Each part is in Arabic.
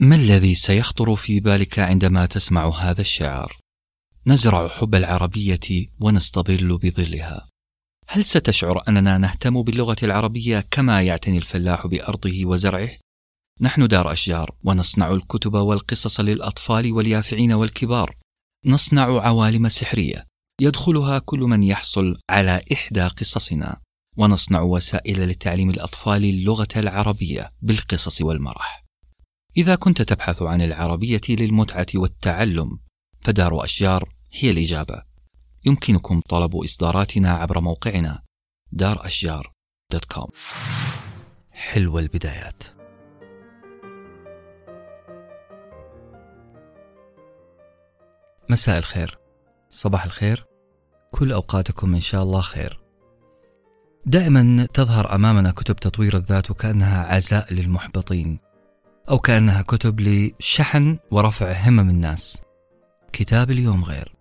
ما الذي سيخطر في بالك عندما تسمع هذا الشعر نزرع حب العربية ونستظل بظلها. هل ستشعر أننا نهتم باللغة العربية كما يعتني الفلاح بأرضه وزرعه؟ نحن دار أشجار ونصنع الكتب والقصص للأطفال واليافعين والكبار. نصنع عوالم سحرية. يدخلها كل من يحصل على إحدى قصصنا. ونصنع وسائل لتعليم الأطفال اللغة العربية بالقصص والمرح. إذا كنت تبحث عن العربية للمتعة والتعلم فدار أشجار هي الإجابة. يمكنكم طلب إصداراتنا عبر موقعنا دار أشجار دوت كوم. البدايات. مساء الخير. صباح الخير. كل أوقاتكم إن شاء الله خير. دائما تظهر أمامنا كتب تطوير الذات وكأنها عزاء للمحبطين. أو كأنها كتب لشحن ورفع همم الناس. كتاب اليوم غير.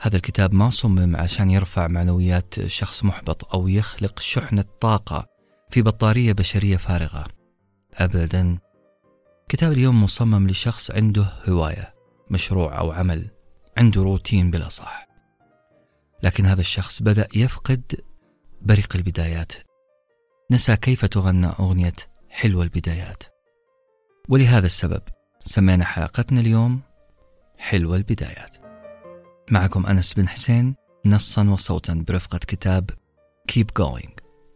هذا الكتاب ما صمم عشان يرفع معنويات شخص محبط أو يخلق شحنة طاقة في بطارية بشرية فارغة. أبدا كتاب اليوم مصمم لشخص عنده هواية مشروع أو عمل عنده روتين بلا صح. لكن هذا الشخص بدأ يفقد بريق البدايات. نسى كيف تغنى أغنية حلوة البدايات. ولهذا السبب سمينا حلقتنا اليوم حلوة البدايات. معكم أنس بن حسين نصا وصوتا برفقة كتاب Keep Going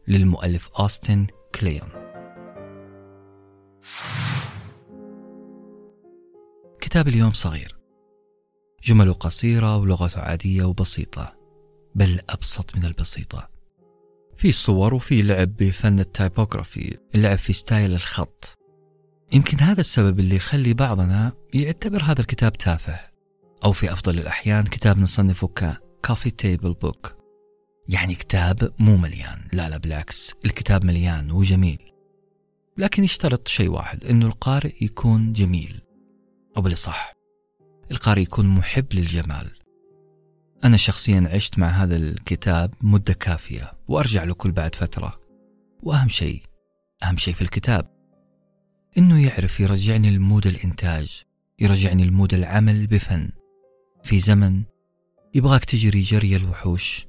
للمؤلف أوستن كليون. كتاب اليوم صغير. جمله قصيرة ولغته عادية وبسيطة بل أبسط من البسيطة. في صور وفي لعب بفن ال typography اللعب في style الخط. يمكن هذا السبب اللي يخلي بعضنا يعتبر هذا الكتاب تافه أو في أفضل الأحيان كتاب نصنفه ك coffee table book يعني كتاب مو مليان لا لا بالعكس الكتاب مليان وجميل. لكن يشترط شيء واحد أنه القارئ يكون جميل. أو بالصح القارئ يكون محب للجمال. أنا شخصيا عشت مع هذا الكتاب مدة كافية وأرجع له كل بعد فترة. وأهم شيء أهم شيء في الكتاب إنه يعرف يرجعني لمود الإنتاج يرجعني لمود العمل بفن. في زمن يبغاك تجري جري الوحوش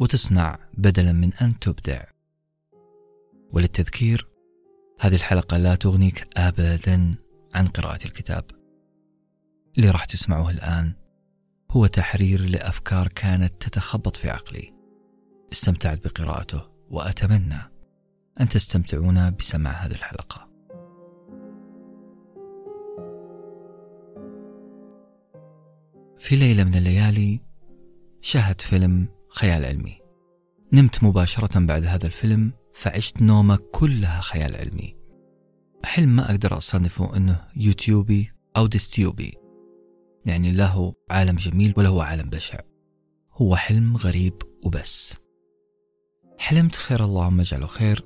وتصنع بدلا من أن تبدع. وللتذكير هذه الحلقة لا تغنيك أبدا عن قراءة الكتاب. اللي راح تسمعه الآن هو تحرير لأفكار كانت تتخبط في عقلي. استمتعت بقراءته وأتمنى أن تستمتعون بسماع هذه الحلقة. في ليلة من الليالي شاهدت فيلم خيال علمي. نمت مباشرة بعد هذا الفيلم فعشت نومة كلها خيال علمي. حلم ما أقدر أصنفه أنه يوتوبي أو ديستوبي. يعني له عالم جميل ولا هو عالم بشع. هو حلم غريب وبس. حلمت خير اللهم اجعله خير.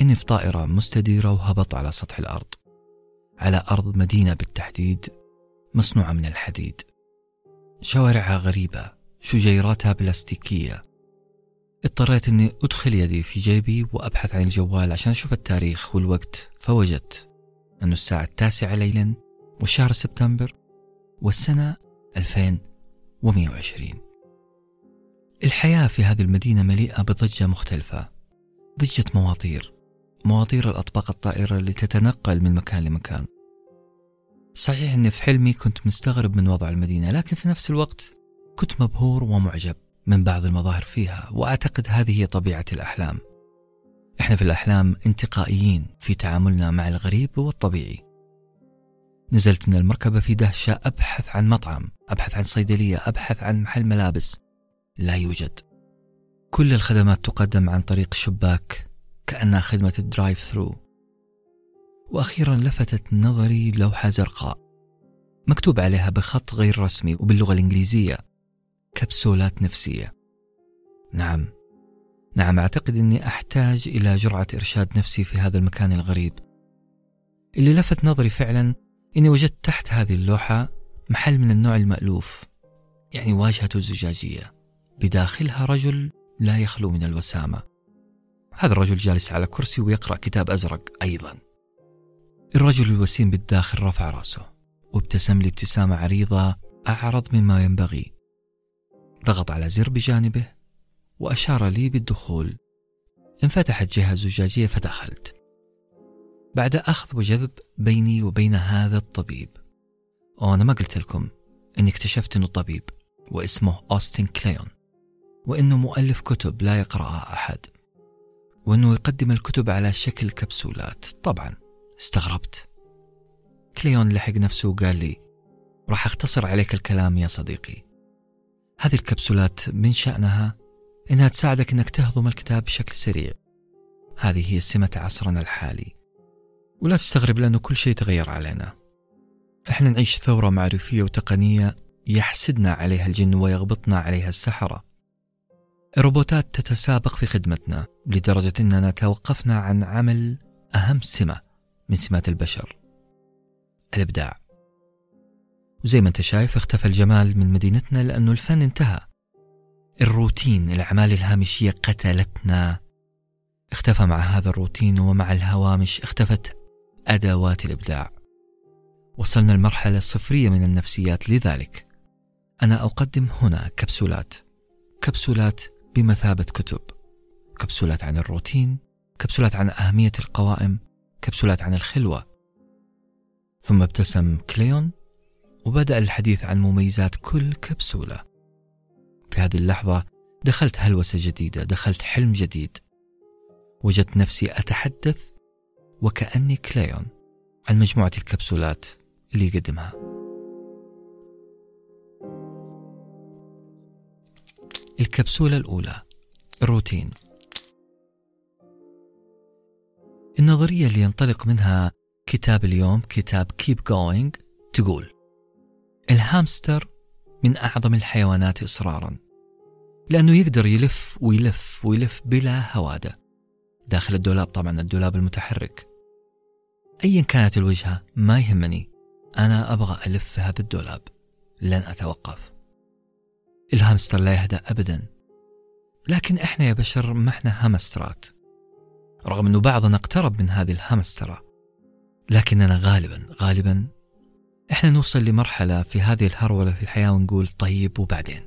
إني في طائرة مستديرة وهبط على سطح الأرض. على أرض مدينة بالتحديد مصنوعة من الحديد. شوارعها غريبة شجيراتها بلاستيكية. اضطريت أني أدخل يدي في جيبي وأبحث عن الجوال عشان أشوف التاريخ والوقت فوجدت أنه الساعة التاسعة ليلا وشهر سبتمبر والسنة 2120 الحياة في هذه المدينة مليئة بضجة مختلفة ضجة مواطير مواطير الأطباق الطائرة اللي تتنقل من مكان لمكان. صحيح أني في حلمي كنت مستغرب من وضع المدينة لكن في نفس الوقت كنت مبهور ومعجب من بعض المظاهر فيها وأعتقد هذه هي طبيعة الأحلام. إحنا في الأحلام انتقائيين في تعاملنا مع الغريب والطبيعي. نزلت من المركبة في دهشة أبحث عن مطعم أبحث عن صيدلية أبحث عن محل ملابس. لا يوجد. كل الخدمات تقدم عن طريق الشباك كأنها خدمة الدرايف ثرو. وأخيرا لفتت نظري لوحة زرقاء مكتوب عليها بخط غير رسمي وباللغة الإنجليزية كبسولات نفسية. نعم نعم أعتقد أني أحتاج إلى جرعة إرشاد نفسي في هذا المكان الغريب. اللي لفت نظري فعلا إني وجدت تحت هذه اللوحة محل من النوع المألوف يعني واجهته زجاجية. بداخلها رجل لا يخلو من الوسامة. هذا الرجل جالس على كرسي ويقرأ كتاب أزرق أيضا. الرجل الوسيم بالداخل رفع رأسه وابتسم لي ابتسامة عريضة أعرض مما ينبغي. ضغط على زر بجانبه وأشار لي بالدخول. انفتحت جهة زجاجية فدخلت. بعد أخذ وجذب بيني وبين هذا الطبيب. وأنا ما قلت لكم إني اكتشفت إنه طبيب واسمه أوستن كليون وإنه مؤلف كتب لا يقرأها أحد وإنه يقدم الكتب على شكل كبسولات. طبعا. استغربت. كليون لحق نفسه وقال لي راح أختصر عليك الكلام يا صديقي. هذه الكبسولات من شأنها إنها تساعدك إنك تهضم الكتاب بشكل سريع. هذه هي سمة عصرنا الحالي. ولا تستغرب لأنه كل شيء تغير علينا. إحنا نعيش ثورة معرفية وتقنية يحسدنا عليها الجن ويغبطنا عليها السحرة. الروبوتات تتسابق في خدمتنا لدرجة أننا توقفنا عن عمل أهم سمة. من سمات البشر. الإبداع. وزي ما أنت شايف اختفى الجمال من مدينتنا لأنه الفن انتهى. الروتين الأعمال الهامشية قتلتنا. اختفى مع هذا الروتين ومع الهوامش اختفت أدوات الإبداع. وصلنا المرحلة الصفرية من النفسيات لذلك. أنا أقدم هنا كبسولات. كبسولات بمثابة كتب. كبسولات عن الروتين. كبسولات عن أهمية القوائم. كبسولات عن الخلوة. ثم ابتسم كليون وبدأ الحديث عن مميزات كل كبسولة. في هذه اللحظة دخلت هلوسة جديدة دخلت حلم جديد. وجدت نفسي أتحدث وكأني كليون عن مجموعة الكبسولات اللي يقدمها. الكبسولة الأولى الروتين. النظرية اللي ينطلق منها كتاب اليوم كتاب Keep Going تقول الهامستر من أعظم الحيوانات إصرارا لأنه يقدر يلف ويلف ويلف بلا هوادة. داخل الدولاب طبعا الدولاب المتحرك. أيا كانت الوجهة ما يهمني. أنا أبغى ألف في هذا الدولاب. لن أتوقف. الهامستر لا يهدأ أبدا. لكن إحنا يا بشر ما إحنا هامسترات رغم أنه بعضنا اقترب من هذه الهامسترة لكننا غالبا غالبا إحنا نوصل لمرحلة في هذه الهرولة في الحياة ونقول طيب وبعدين؟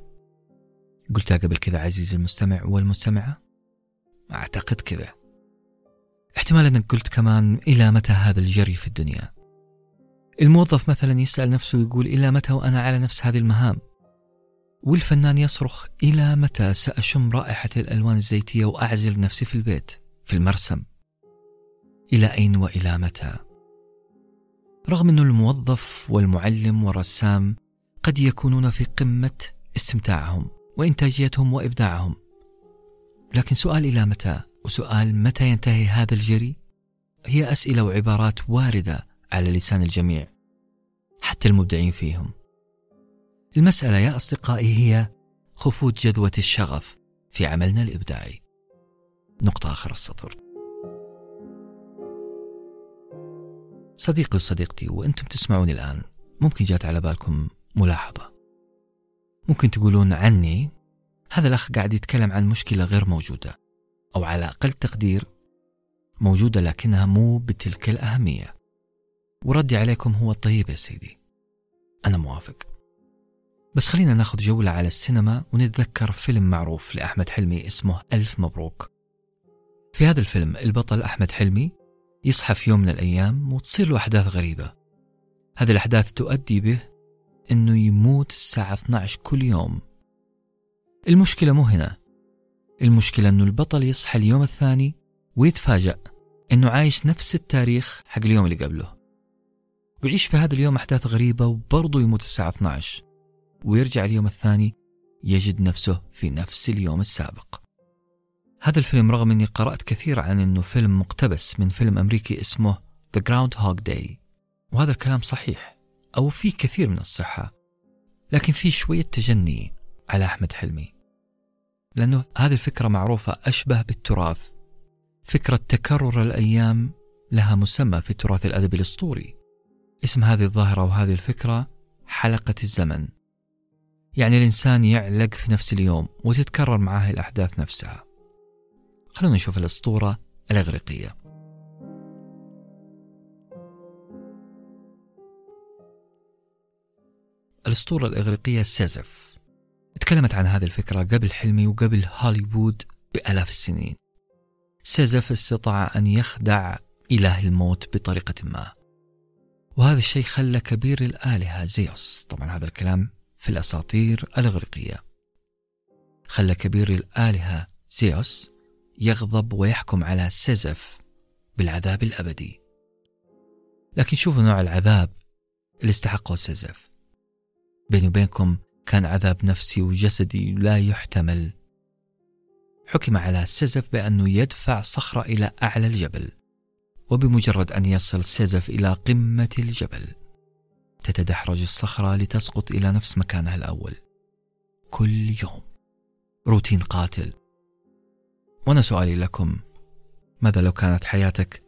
قلتها قبل كذا عزيزي المستمع والمستمعة؟ أعتقد كذا. احتمال أنك قلت كمان إلى متى هذا الجري في الدنيا؟ الموظف مثلا يسأل نفسه ويقول إلى متى وأنا على نفس هذه المهام؟ والفنان يصرخ إلى متى سأشم رائحة الألوان الزيتية وأعزل نفسي في البيت؟ في المرسم. إلى أين وإلى متى؟ رغم أن الموظف والمعلم والرسام قد يكونون في قمة استمتاعهم وإنتاجيتهم وإبداعهم. لكن سؤال إلى متى؟ وسؤال متى ينتهي هذا الجري؟ هي أسئلة وعبارات واردة على لسان الجميع حتى المبدعين فيهم. المسألة يا أصدقائي هي خفوت جذوة الشغف في عملنا الإبداعي. نقطة آخر السطر. صديقي وصديقتي وأنتم تسمعوني الآن ممكن جات على بالكم ملاحظة. ممكن تقولون عني هذا الأخ قاعد يتكلم عن مشكلة غير موجودة أو على أقل تقدير موجودة لكنها مو بتلك الأهمية. وردي عليكم هو الطيب يا سيدي. أنا موافق. بس خلينا ناخذ جولة على السينما ونتذكر فيلم معروف لأحمد حلمي اسمه ألف مبروك. في هذا الفيلم البطل أحمد حلمي يصحى في يوم من الأيام وتصير له أحداث غريبة. هذه الأحداث تؤدي به أنه يموت الساعة 12 كل يوم. المشكلة مو هنا. المشكلة أنه البطل يصحى اليوم الثاني ويتفاجأ أنه عايش نفس التاريخ حق اليوم اللي قبله. ويعيش في هذا اليوم أحداث غريبة وبرضه يموت الساعة 12 ويرجع اليوم الثاني يجد نفسه في نفس اليوم السابق. هذا الفيلم رغم أني قرأت كثير عن أنه فيلم مقتبس من فيلم أمريكي اسمه The Groundhog Day وهذا الكلام صحيح أو فيه كثير من الصحة لكن فيه شوية تجني على أحمد حلمي لأنه هذه الفكرة معروفة أشبه بالتراث فكرة تكرر الأيام لها مسمى في التراث الأدبي الأسطوري اسم هذه الظاهرة وهذه الفكرة حلقة الزمن يعني الإنسان يعلق في نفس اليوم وتتكرر معاه الأحداث نفسها. خلونا نشوف الأسطورة الإغريقية. الأسطورة الإغريقية سيزف تكلمت عن هذه الفكرة قبل حلمي وقبل هوليوود بآلاف السنين. سيزف استطاع أن يخدع إله الموت بطريقة ما. وهذا الشيء خلى كبير الآلهة زيوس. طبعا هذا الكلام في الأساطير الإغريقية. خلى كبير الآلهة زيوس يغضب ويحكم على سيزف بالعذاب الأبدي. لكن شوفوا نوع العذاب اللي استحقه سيزف. بيني وبينكم كان عذاب نفسي وجسدي لا يحتمل. حكم على سيزيف بأنه يدفع صخرة إلى أعلى الجبل وبمجرد أن يصل سيزف إلى قمة الجبل تتدحرج الصخرة لتسقط إلى نفس مكانها الأول. كل يوم روتين قاتل وأنا سؤالي لكم. ماذا لو كانت حياتك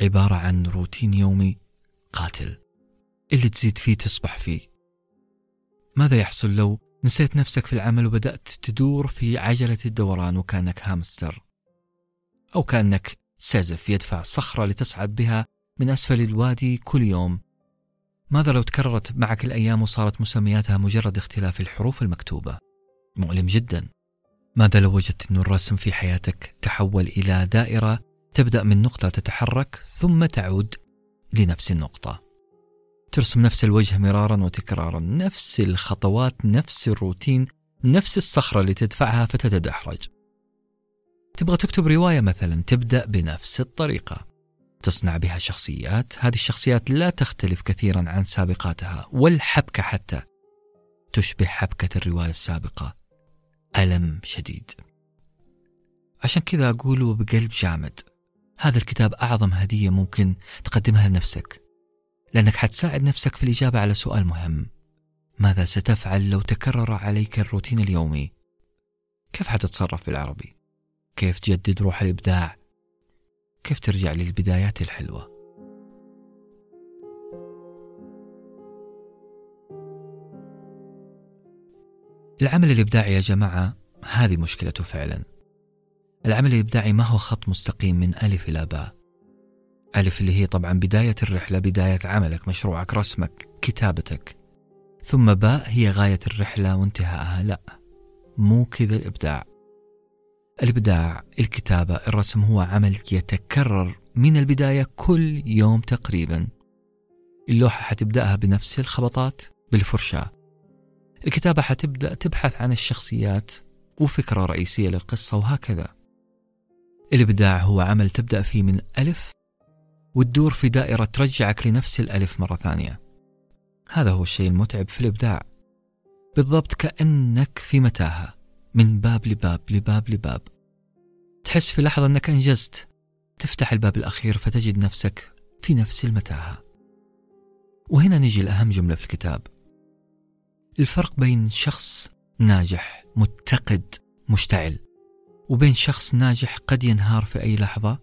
عبارة عن روتين يومي قاتل؟ اللي تمسي فيه تصبح فيه. ماذا يحصل لو نسيت نفسك في العمل وبدأت تدور في عجلة الدوران وكأنك هامستر؟ أو كأنك سازف يدفع صخرة لتصعد بها من أسفل الوادي كل يوم. ماذا لو تكررت معك الأيام وصارت مسمياتها مجرد اختلاف الحروف المكتوبة؟ مؤلم جدا. ماذا لو وجدت أن الرسم في حياتك تحول إلى دائرة تبدأ من نقطة تتحرك ثم تعود لنفس النقطة؟ ترسم نفس الوجه مرارا وتكرارا نفس الخطوات نفس الروتين نفس الصخرة اللي تدفعها فتتدحرج. تبغى تكتب رواية مثلا تبدأ بنفس الطريقة. تصنع بها شخصيات هذه الشخصيات لا تختلف كثيرا عن سابقاتها والحبكة حتى تشبه حبكة الرواية السابقة. ألم شديد عشان كذا أقول بقلب جامد هذا الكتاب أعظم هدية ممكن تقدمها لنفسك لأنك حتساعد نفسك في الإجابة على سؤال مهم ماذا ستفعل لو تكرر عليك الروتين اليومي؟ كيف حتتصرف بالعربي؟ كيف تجدد روح الإبداع؟ كيف ترجع للبدايات الحلوة؟ العمل الإبداعي يا جماعة هذه مشكلته فعلا. العمل الإبداعي ما هو خط مستقيم من ألف إلى باء. ألف اللي هي طبعا بداية الرحلة بداية عملك مشروعك رسمك كتابتك. ثم باء هي غاية الرحلة وانتهاءها لا مو كذا الإبداع. الإبداع الكتابة الرسم هو عمل يتكرر من البداية كل يوم تقريبا. اللوحة حتبدأها بنفس الخبطات بالفرشاة. الكتابة حتبدأ تبحث عن الشخصيات وفكرة رئيسية للقصة وهكذا. الإبداع هو عمل تبدأ فيه من ألف وتدور في دائرة ترجعك لنفس الألف مرة ثانية. هذا هو الشيء المتعب في الإبداع. بالضبط كأنك في متاهة من باب لباب لباب لباب. تحس في لحظة أنك أنجزت. تفتح الباب الأخير فتجد نفسك في نفس المتاهة. وهنا نجي لأهم جملة في الكتاب. الفرق بين شخص ناجح متقد مشتعل وبين شخص ناجح قد ينهار في أي لحظة.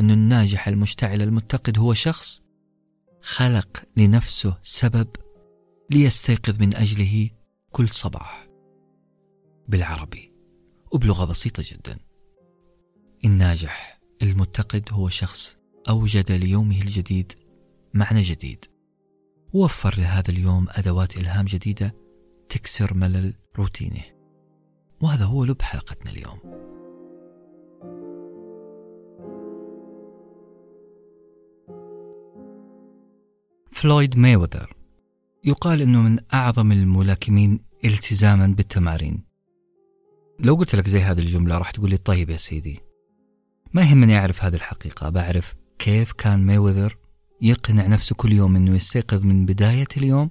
أن الناجح المشتعل المتقد هو شخص خلق لنفسه سبب ليستيقظ من أجله كل صباح. بالعربي وبلغة بسيطة جدا. الناجح المتقد هو شخص أوجد ليومه الجديد معنى جديد. ووفر لهذا اليوم أدوات إلهام جديدة تكسر ملل روتينه. وهذا هو لب حلقتنا اليوم. فلويد مايوذر يقال إنه من أعظم الملاكمين التزاما بالتمارين. لو قلت لك زي هذه الجملة راح تقول لي طيب يا سيدي. ما يهمني أعرف هذه الحقيقة بعرف كيف كان مايويذر يقنع نفسه كل يوم إنه يستيقظ من بداية اليوم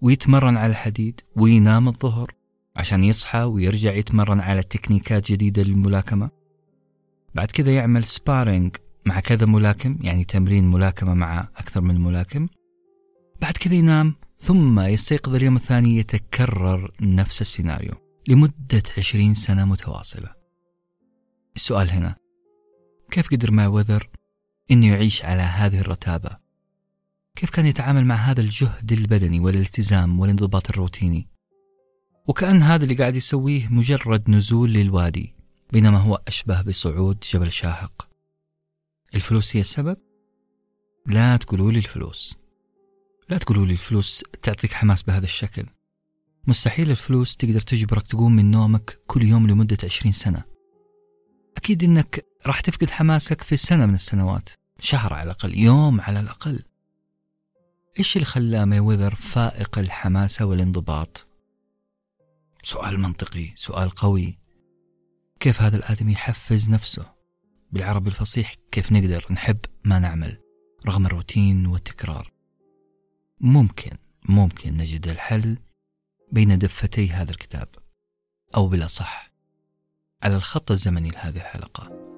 ويتمرن على الحديد وينام الظهر عشان يصحى ويرجع يتمرن على تكنيكات جديدة للملاكمة. بعد كذا يعمل sparring مع كذا ملاكم يعني تمرين ملاكمة مع أكثر من ملاكم. بعد كذا ينام ثم يستيقظ اليوم الثاني يتكرر نفس السيناريو لمدة عشرين سنة متواصلة. السؤال هنا كيف قدر ما وذر أنه يعيش على هذه الرتابة؟ كيف كان يتعامل مع هذا الجهد البدني والالتزام والانضباط الروتيني؟ وكأن هذا اللي قاعد يسويه مجرد نزول للوادي بينما هو أشبه بصعود جبل شاهق. الفلوس هي السبب؟ لا تقولوا لي الفلوس. لا تقولوا لي الفلوس تعطيك حماس بهذا الشكل. مستحيل الفلوس تقدر تجبرك تقوم من نومك كل يوم لمدة عشرين سنة. أكيد أنك راح تفقد حماسك في سنة من السنوات شهر على الأقل يوم على الأقل. إيش اللي خلى ميوذر فائق الحماسة والانضباط؟ سؤال منطقي سؤال قوي. كيف هذا الآدمي يحفز نفسه؟ بالعربي الفصيح كيف نقدر نحب ما نعمل؟ رغم الروتين والتكرار. ممكن ممكن نجد الحل بين دفتي هذا الكتاب أو بالأصح على الخط الزمني لهذه الحلقة.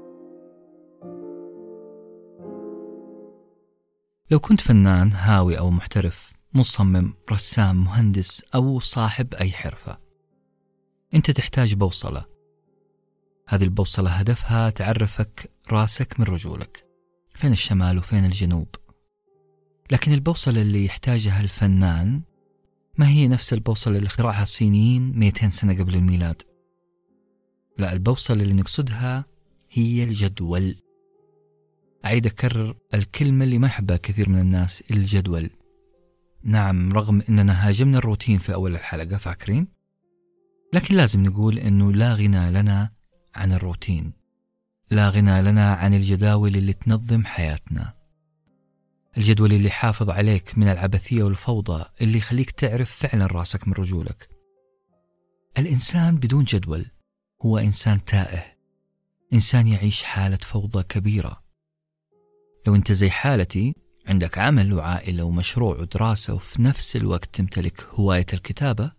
لو كنت فنان هاوي أو محترف مصمم رسام مهندس أو صاحب أي حرفة أنت تحتاج بوصلة. هذه البوصلة هدفها تعرفك راسك من رجولك. فين الشمال وفين الجنوب؟ لكن البوصلة اللي يحتاجها الفنان ما هي نفس البوصلة اللي اخترعها الصينيين 200 سنة قبل الميلاد؟ لا البوصلة اللي نقصدها هي الجدول. أعيد أكرر الكلمة اللي ما يحبها كثير من الناس الجدول. نعم رغم أننا هاجمنا الروتين في أول الحلقة فاكرين؟ لكن لازم نقول أنه لا غنى لنا عن الروتين. لا غنى لنا عن الجداول اللي تنظم حياتنا. الجدول اللي يحافظ عليك من العبثية والفوضى اللي يخليك تعرف فعلا راسك من رجولك. الإنسان بدون جدول هو إنسان تائه. إنسان يعيش حالة فوضى كبيرة. لو أنت زي حالتي عندك عمل وعائلة ومشروع ودراسة وفي نفس الوقت تمتلك هواية الكتابة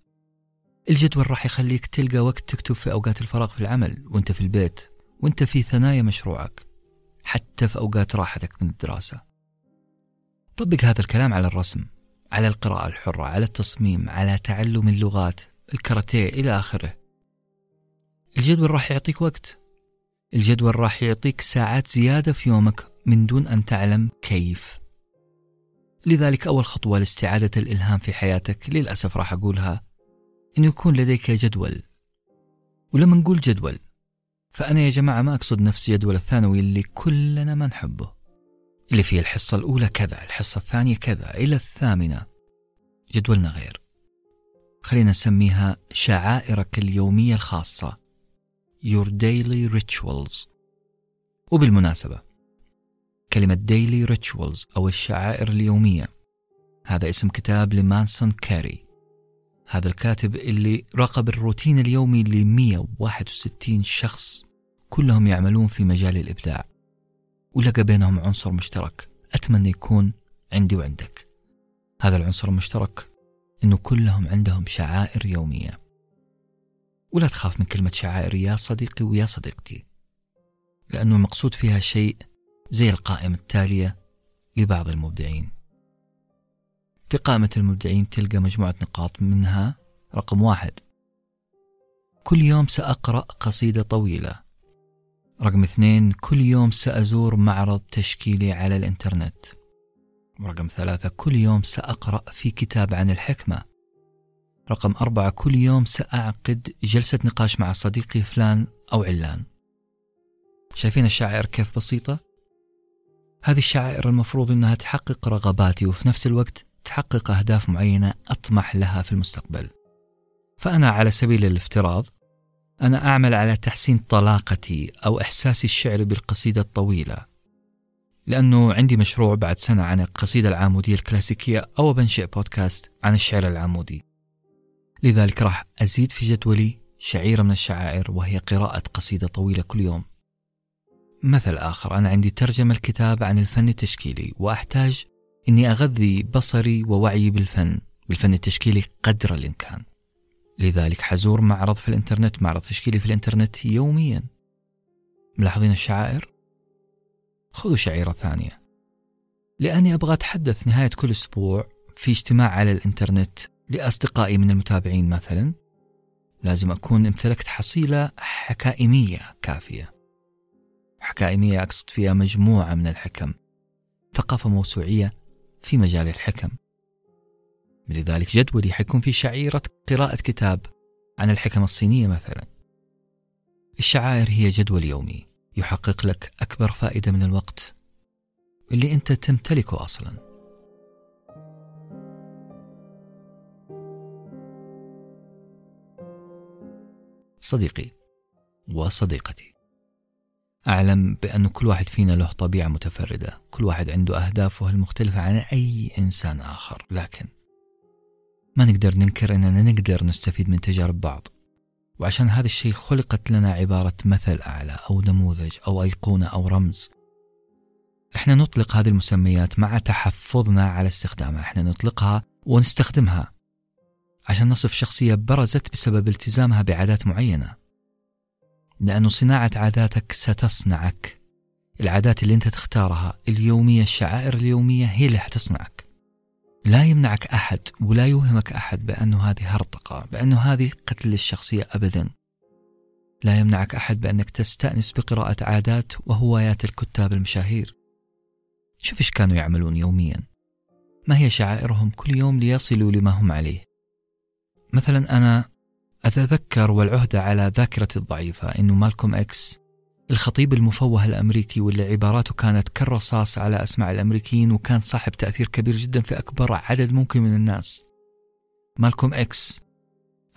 الجدول راح يخليك تلقى وقت تكتب في أوقات الفراغ في العمل وانت في البيت وانت في ثنايا مشروعك حتى في أوقات راحتك من الدراسة. طبق هذا الكلام على الرسم على القراءة الحرة على التصميم على تعلم اللغات الكاراتيه إلى آخره. الجدول راح يعطيك وقت. الجدول راح يعطيك ساعات زيادة في يومك من دون أن تعلم كيف. لذلك أول خطوة لاستعادة الإلهام في حياتك للأسف راح أقولها أن يكون لديك جدول. ولما نقول جدول فأنا يا جماعة ما أقصد نفس جدول الثانوي اللي كلنا ما نحبه. اللي فيه الحصة الأولى كذا الحصة الثانية كذا إلى الثامنة. جدولنا غير. خلينا نسميها شعائرك اليومية الخاصة. Your Daily Rituals. وبالمناسبة كلمة Daily Rituals أو الشعائر اليومية. هذا اسم كتاب لمانسون كاري. هذا الكاتب اللي راقب الروتين اليومي ل 161 شخص كلهم يعملون في مجال الإبداع. ولقى بينهم عنصر مشترك. أتمنى يكون عندي وعندك. هذا العنصر المشترك أنه كلهم عندهم شعائر يومية. ولا تخاف من كلمة شعائر يا صديقي ويا صديقتي لأنه المقصود فيها شيء زي القائمة التالية لبعض المبدعين. في قائمة المبدعين تلقى مجموعة نقاط منها رقم واحد. كل يوم سأقرأ قصيدة طويلة. رقم اثنين كل يوم سأزور معرض تشكيلي على الإنترنت. رقم ثلاثة كل يوم سأقرأ في كتاب عن الحكمة. رقم أربعة كل يوم سأعقد جلسة نقاش مع صديقي فلان أو علان. شايفين الشعائر كيف بسيطة؟ هذه الشعائر المفروض أنها تحقق رغباتي وفي نفس الوقت تحقق أهداف معينة أطمح لها في المستقبل. فأنا على سبيل الافتراض أنا أعمل على تحسين طلاقتي أو إحساسي الشعري بالقصيدة الطويلة لأنه عندي مشروع بعد سنة عن القصيدة العامودية الكلاسيكية أو بنشئ بودكاست عن الشعر العامودي لذلك راح أزيد في جدولي شعيرة من الشعائر وهي قراءة قصيدة طويلة كل يوم. مثل آخر أنا عندي ترجمة الكتاب عن الفن التشكيلي وأحتاج إني أغذي بصري ووعيي بالفن بالفن التشكيلي قدر الإمكان. لذلك حزور معرض في الإنترنت معرض تشكيلي في الإنترنت يوميا. ملاحظين الشعائر؟ خذوا شعيرة ثانية. لأني أبغى أتحدث نهاية كل أسبوع في اجتماع على الإنترنت لأصدقائي من المتابعين مثلا. لازم أكون امتلكت حصيلة حكائمية كافية. حكائمية أقصد فيها مجموعة من الحكم ثقافة موسوعية في مجال الحكم. لذلك جدولي حيكون في شعيرة قراءة كتاب عن الحكم الصينية مثلا. الشعائر هي جدول يومي يحقق لك أكبر فائدة من الوقت اللي أنت تمتلكه أصلاً. صديقي وصديقتي أعلم بأن كل واحد فينا له طبيعة متفردة. كل واحد عنده أهدافه المختلفة عن أي إنسان آخر. لكن ما نقدر ننكر أننا نقدر نستفيد من تجارب بعض. وعشان هذا الشيء خلقت لنا عبارة مثل أعلى أو نموذج أو أيقونة أو رمز. إحنا نطلق هذه المسميات مع تحفظنا على استخدامها. إحنا نطلقها ونستخدمها عشان نصف شخصية برزت بسبب التزامها بعادات معينة. لأنه صناعة عاداتك ستصنعك. العادات اللي أنت تختارها اليومية الشعائر اليومية هي اللي حتصنعك. لا يمنعك أحد ولا يوهمك أحد بأنه هذه هرطقة بأنه هذه قتل للشخصية أبدا. لا يمنعك أحد بأنك تستأنس بقراءة عادات وهوايات الكتاب المشاهير. شوف إيش كانوا يعملون يوميا. ما هي شعائرهم كل يوم ليصلوا لما هم عليه. مثلا أنا أتذكر والعهدة على ذاكرتي الضعيفة أنه مالكوم إكس الخطيب المفوه الأمريكي واللي عباراته كانت كالرصاص على أسماع الأمريكيين وكان صاحب تأثير كبير جدا في أكبر عدد ممكن من الناس. مالكوم إكس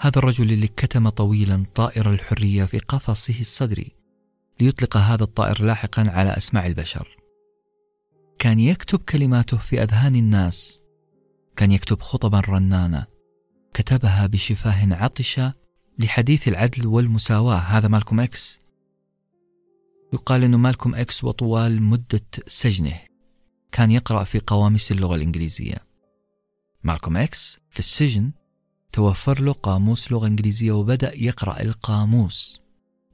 هذا الرجل اللي كتم طويلا طائر الحرية في قفصه الصدري ليطلق هذا الطائر لاحقا على أسماع البشر. كان يكتب كلماته في أذهان الناس كان يكتب خطبا رنانة كتبها بشفاه عطشة لحديث العدل والمساواة. هذا مالكوم إكس يقال أنه مالكوم إكس وطوال مدة سجنه. كان يقرأ في قواميس اللغة الإنجليزية. مالكوم إكس في السجن توفر له قاموس لغة إنجليزية وبدأ يقرأ القاموس.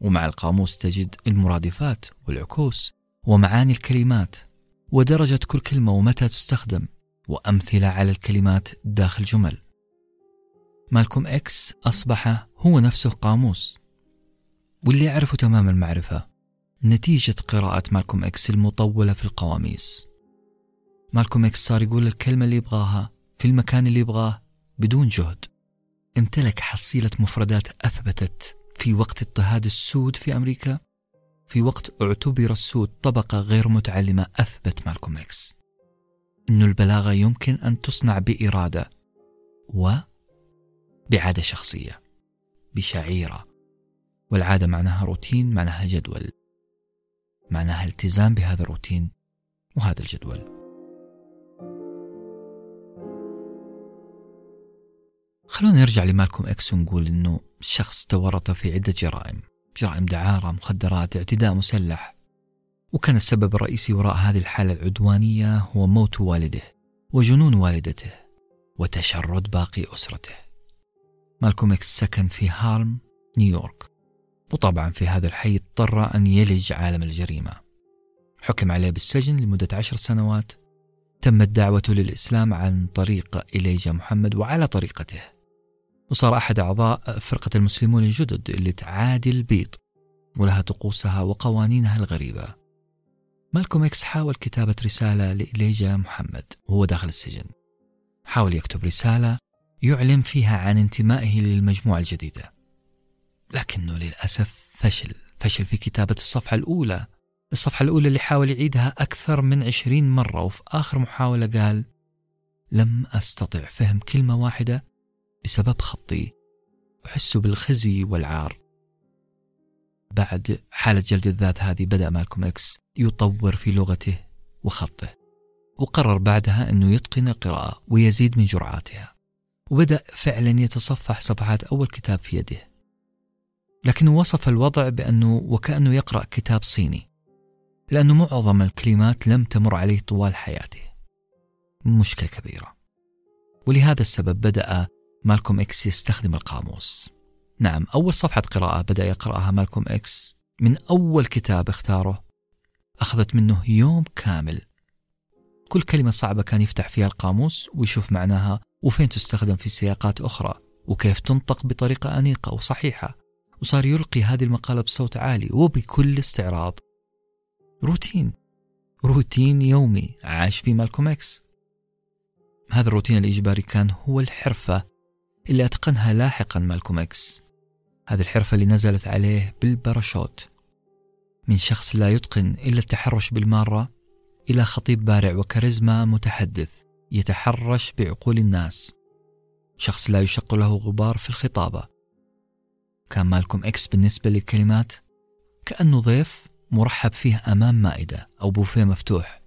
ومع القاموس تجد المرادفات والعكوس ومعاني الكلمات ودرجة كل كلمة ومتى تستخدم. وأمثلة على الكلمات داخل جمل. مالكوم إكس أصبح هو نفسه قاموس. واللي يعرفه تمام المعرفة نتيجة قراءة مالكوم إكس المطولة في القواميس. مالكوم إكس صار يقول الكلمة اللي يبغاها في المكان اللي يبغاه بدون جهد. امتلك حصيلة مفردات أثبتت في وقت اضطهاد السود في أمريكا. في وقت اعتبر السود طبقة غير متعلمة أثبت مالكوم إكس أن البلاغة يمكن أن تصنع بإرادة و بعادة شخصية بشعيرة. والعادة معناها روتين معناها جدول. معناها التزام بهذا الروتين وهذا الجدول. خلونا نرجع لمالكوم إكس ونقول إنه شخص تورط في عدة جرائم. جرائم دعارة مخدرات اعتداء مسلح. وكان السبب الرئيسي وراء هذه الحالة العدوانية هو موت والده وجنون والدته وتشرد باقي أسرته. مالكوم إكس سكن في هارلم نيويورك. وطبعا في هذا الحي اضطر أن يلج عالم الجريمة. حكم عليه بالسجن لمدة عشر سنوات. تمت دعوته للإسلام عن طريق إليجا محمد وعلى طريقته. وصار أحد أعضاء فرقة المسلمون الجدد اللي تعادي البيض ولها طقوسها وقوانينها الغريبة. مالكوم إكس حاول كتابة رسالة لإليجا محمد وهو داخل السجن. حاول يكتب رسالة يعلن فيها عن انتمائه للمجموعة الجديدة. لكنه للأسف فشل فشل في كتابة الصفحة الأولى. الصفحة الأولى اللي حاول يعيدها أكثر من عشرين مرة وفي آخر محاولة قال لم أستطع فهم كلمة واحدة بسبب خطي أحس بالخزي والعار. بعد حالة جلد الذات هذه بدأ مالكوم إكس يطور في لغته وخطه وقرر بعدها أنه يتقن القراءة ويزيد من جرعاتها. وبدأ فعلا يتصفح صفحات أول كتاب في يده. لكنه وصف الوضع بأنه وكأنه يقرأ كتاب صيني لأنه معظم الكلمات لم تمر عليه طوال حياته. مشكلة كبيرة. ولهذا السبب بدأ مالكوم إكس يستخدم القاموس. نعم أول صفحة قراءة بدأ يقرأها مالكوم إكس من أول كتاب اختاره. أخذت منه يوم كامل. كل كلمة صعبة كان يفتح فيها القاموس ويشوف معناها وفين تستخدم في سياقات أخرى؟ وكيف تنطق بطريقة أنيقة وصحيحة؟ وصار يلقي هذه المقالة بصوت عالي وبكل استعراض. روتين. روتين يومي عاش فيه مالكوم إكس. هذا الروتين الإجباري كان هو الحرفة اللي أتقنها لاحقا مالكوم إكس. هذه الحرفة اللي نزلت عليه بالباراشوت. من شخص لا يتقن إلا التحرش بالمارة إلى خطيب بارع وكاريزما متحدث. يتحرش بعقول الناس. شخص لا يشق له غبار في الخطابة. كان مالكم إكس بالنسبة للكلمات كأنه ضيف مرحب فيه أمام مائدة أو بوفيه مفتوح.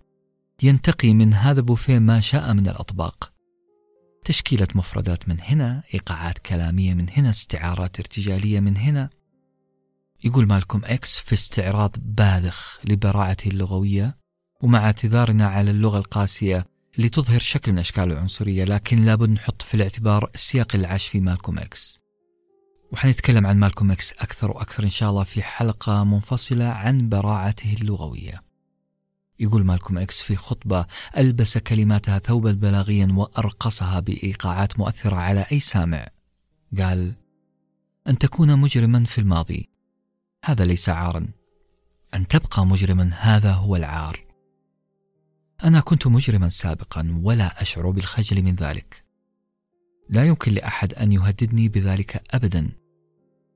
ينتقي من هذا البوفيه ما شاء من الأطباق. تشكيلة مفردات من هنا إيقاعات كلامية من هنا استعارات ارتجالية من هنا. يقول مالكم إكس في استعراض باذخ لبراعته اللغوية ومع اعتذارنا على اللغة القاسية اللي تظهر شكل من أشكال العنصرية لكن لابد نحط في الاعتبار السياق اللي عاش فيه مالكم إكس. وحنتكلم عن مالكم إكس أكثر وأكثر إن شاء الله في حلقة منفصلة عن براعته اللغوية. يقول مالكم إكس في خطبة ألبس كلماتها ثوبا بلاغيا وأرقصها بإيقاعات مؤثرة على أي سامع. قال أن تكون مجرما في الماضي. هذا ليس عارا. أن تبقى مجرما هذا هو العار. أنا كنت مجرما سابقا ولا أشعر بالخجل من ذلك. لا يمكن لأحد أن يهددني بذلك أبدا.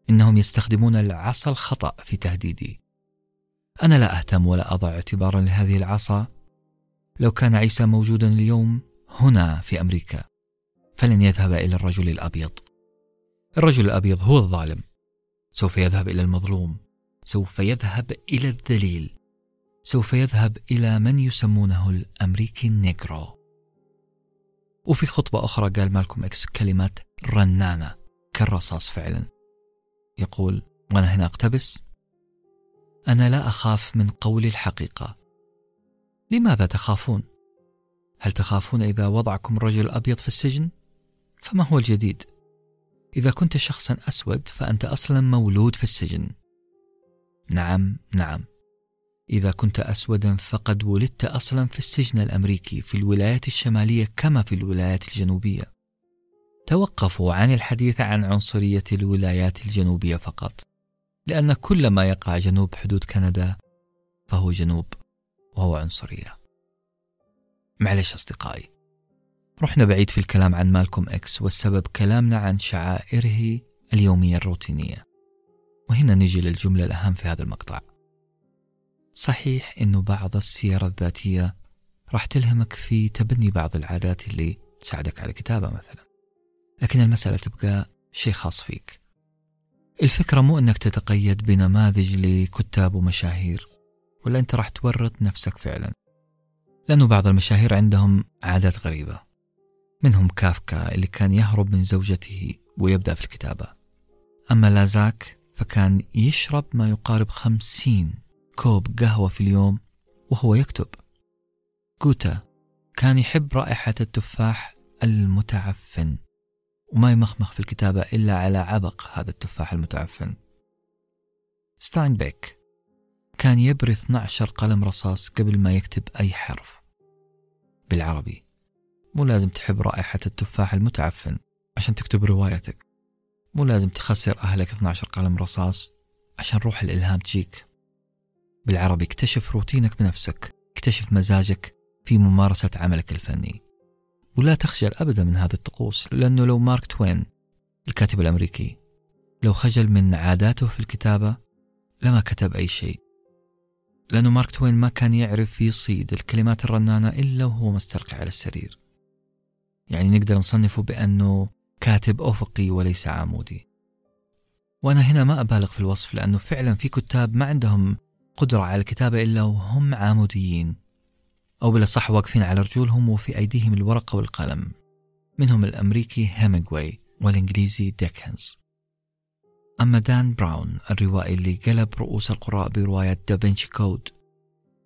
إنهم يستخدمون العصا الخطأ في تهديدي. أنا لا أهتم ولا أضع اعتبارا لهذه العصا. لو كان عيسى موجودا اليوم هنا في أمريكا فلن يذهب إلى الرجل الأبيض. الرجل الأبيض هو الظالم. سوف يذهب إلى المظلوم. سوف يذهب إلى الذليل. سوف يذهب إلى من يسمونه الأمريكي ال Negro وفي خطبة أخرى قال مالكم إكس كلمة رنانة كالرصاص فعلا يقول وأنا هنا أقتبس أنا لا أخاف من قول الحقيقة لماذا تخافون؟ هل تخافون إذا وضعكم الرجل الأبيض في السجن؟ فما هو الجديد؟ إذا كنت شخصا أسود فأنت أصلا مولود في السجن نعم نعم إذا كنت أسودا فقد ولدت أصلا في السجن الأمريكي في الولايات الشمالية كما في الولايات الجنوبية. توقفوا عن الحديث عن عنصرية الولايات الجنوبية فقط لأن كل ما يقع جنوب حدود كندا فهو جنوب وهو عنصرية. معلش أصدقائي رحنا بعيد في الكلام عن مالكوم إكس والسبب كلامنا عن شعائره اليومية الروتينية وهنا نجي للجملة الأهم في هذا المقطع. صحيح أنه بعض السير الذاتية راح تلهمك في تبني بعض العادات اللي تساعدك على الكتابة مثلا. لكن المسألة تبقى شيء خاص فيك. الفكرة مو أنك تتقيد بنماذج لكتاب ومشاهير ولا أنت راح تورط نفسك فعلا. لأنه بعض المشاهير عندهم عادات غريبة. منهم كافكا اللي كان يهرب من زوجته ويبدأ في الكتابة. أما لازاك فكان يشرب ما يقارب خمسين كوب قهوة في اليوم وهو يكتب. جوتا كان يحب رائحة التفاح المتعفن وما يمخمخ في الكتابة إلا على عبق هذا التفاح المتعفن. ستاينبيك كان يبري 12 قلم رصاص قبل ما يكتب أي حرف. بالعربي مو لازم تحب رائحة التفاح المتعفن عشان تكتب روايتك. مو لازم تخسر لك 12 قلم رصاص عشان روح الإلهام تجيك. بالعربي اكتشف روتينك بنفسك اكتشف مزاجك في ممارسة عملك الفني. ولا تخجل أبدا من هذه الطقوس لأنه لو مارك توين الكاتب الأمريكي لو خجل من عاداته في الكتابة لما كتب أي شيء. لأنه مارك توين ما كان يعرف يصيد الكلمات الرنانة إلا وهو مستلقي على السرير. يعني نقدر نصنفه بأنه كاتب أفقي وليس عمودي. وأنا هنا ما أبالغ في الوصف لأنه فعلا في كتاب ما عندهم قدرة على الكتابة إلا وهم عموديين. أو بالأصح واقفين على رجولهم وفي أيديهم الورقة والقلم. منهم الأمريكي هيمينغوي والإنجليزي ديكنز أما دان براون الروائي اللي قلب رؤوس القراء برواية Da Vinci Code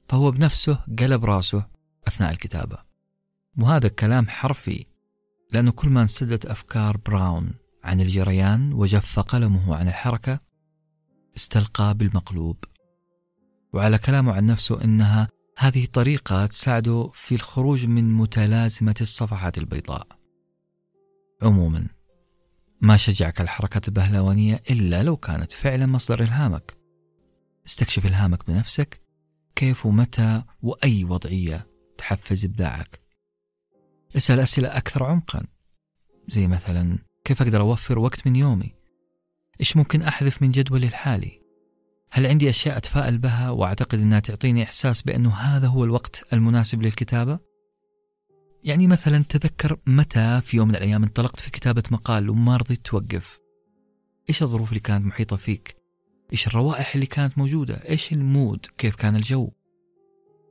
فهو بنفسه قلب راسه أثناء الكتابة. وهذا الكلام حرفي لأنه كل ما انسدت أفكار براون عن الجريان وجف قلمه عن الحركة استلقى بالمقلوب. وعلى كلامه عن نفسه إنها هذه طريقة تساعده في الخروج من متلازمة الصفحات البيضاء. عموما ما شجعك الحركات البهلوانية إلا لو كانت فعلا مصدر إلهامك. استكشف إلهامك بنفسك كيف ومتى وأي وضعية تحفز إبداعك. اسأل أسئلة أكثر عمقا زي مثلا كيف أقدر أوفر وقت من يومي؟ إيش ممكن أحذف من جدولي الحالي؟ هل عندي أشياء أتفائل بها وأعتقد أنها تعطيني إحساس بأنه هذا هو الوقت المناسب للكتابة؟ يعني مثلا تذكر متى في يوم من الأيام انطلقت في كتابة مقال وما رضيت توقف. إيش الظروف اللي كانت محيطة فيك؟ إيش الروائح اللي كانت موجودة؟ إيش المود؟ كيف كان الجو؟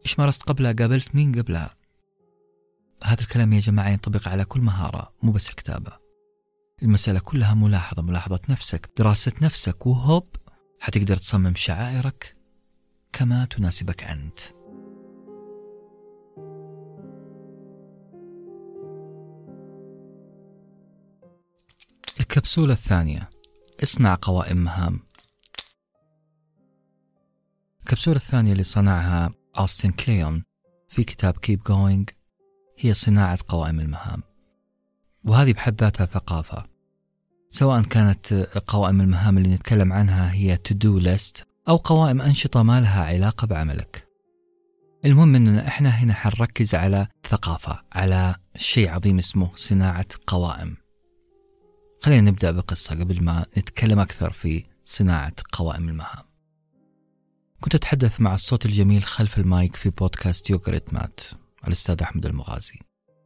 إيش مارست قبلها؟ قابلت مين قبلها؟ هذا الكلام يا جماعة ينطبق على كل مهارة مو بس الكتابة. المسألة كلها ملاحظة ملاحظة نفسك دراسة نفسك وهوب حتقدر تصمم شعائرك كما تناسبك أنت. الكبسولة الثانية اصنع قوائم مهام. الكبسولة الثانية اللي صنعها أوستن كليون في كتاب Keep Going هي صناعة قوائم المهام. وهذه بحد ذاتها ثقافة. سواء كانت قوائم المهام اللي نتكلم عنها هي to do list أو قوائم أنشطة ما لها علاقة بعملك. المهم أننا إحنا هنا حنركز على ثقافة على شيء عظيم اسمه صناعة قوائم. خلينا نبدأ بقصة قبل ما نتكلم أكثر في صناعة قوائم المهام. كنت أتحدث مع الصوت الجميل خلف المايك في بودكاست يوغريتمات الأستاذ أحمد المغازي.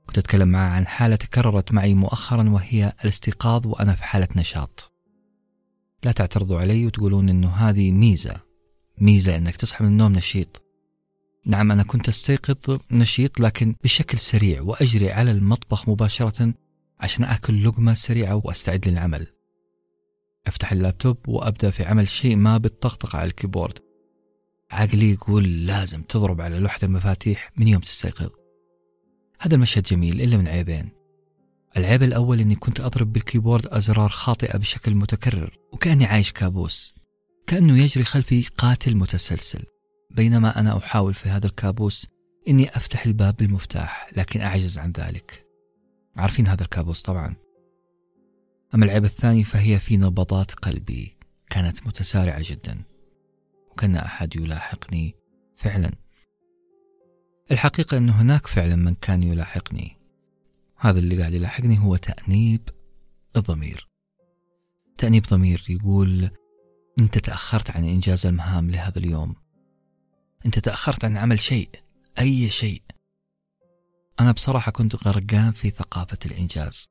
كنت أتكلم معه عن حالة تكررت معي مؤخرا وهي الاستيقاظ وأنا في حالة نشاط. لا تعترضوا علي وتقولون أنه هذه ميزة. ميزة أنك تصحى من النوم نشيط. نعم أنا كنت أستيقظ نشيط لكن بشكل سريع وأجري على المطبخ مباشرة عشان أكل لقمة سريعة وأستعد للعمل. أفتح اللابتوب وأبدأ في عمل شيء ما بالطقطقة على الكيبورد. عقلي يقول لازم تضرب على لوحة المفاتيح من يوم تستيقظ. هذا المشهد جميل إلا من عيبين. العيب الأول أني كنت أضرب بالكيبورد أزرار خاطئة بشكل متكرر وكأني عايش كابوس. كأنه يجري خلفي قاتل متسلسل. بينما أنا أحاول في هذا الكابوس إني أفتح الباب بالمفتاح لكن أعجز عن ذلك. عارفين هذا الكابوس طبعا. أما العيب الثاني فهي في نبضات قلبي كانت متسارعة جدا. وكان أحد يلاحقني فعلا. الحقيقة أنه هناك فعلا من كان يلاحقني. هذا اللي قاعد يلاحقني هو تأنيب الضمير. تأنيب ضمير يقول أنت تأخرت عن إنجاز المهام لهذا اليوم. أنت تأخرت عن عمل شيء أي شيء. أنا بصراحة كنت غرقان في ثقافة الإنجاز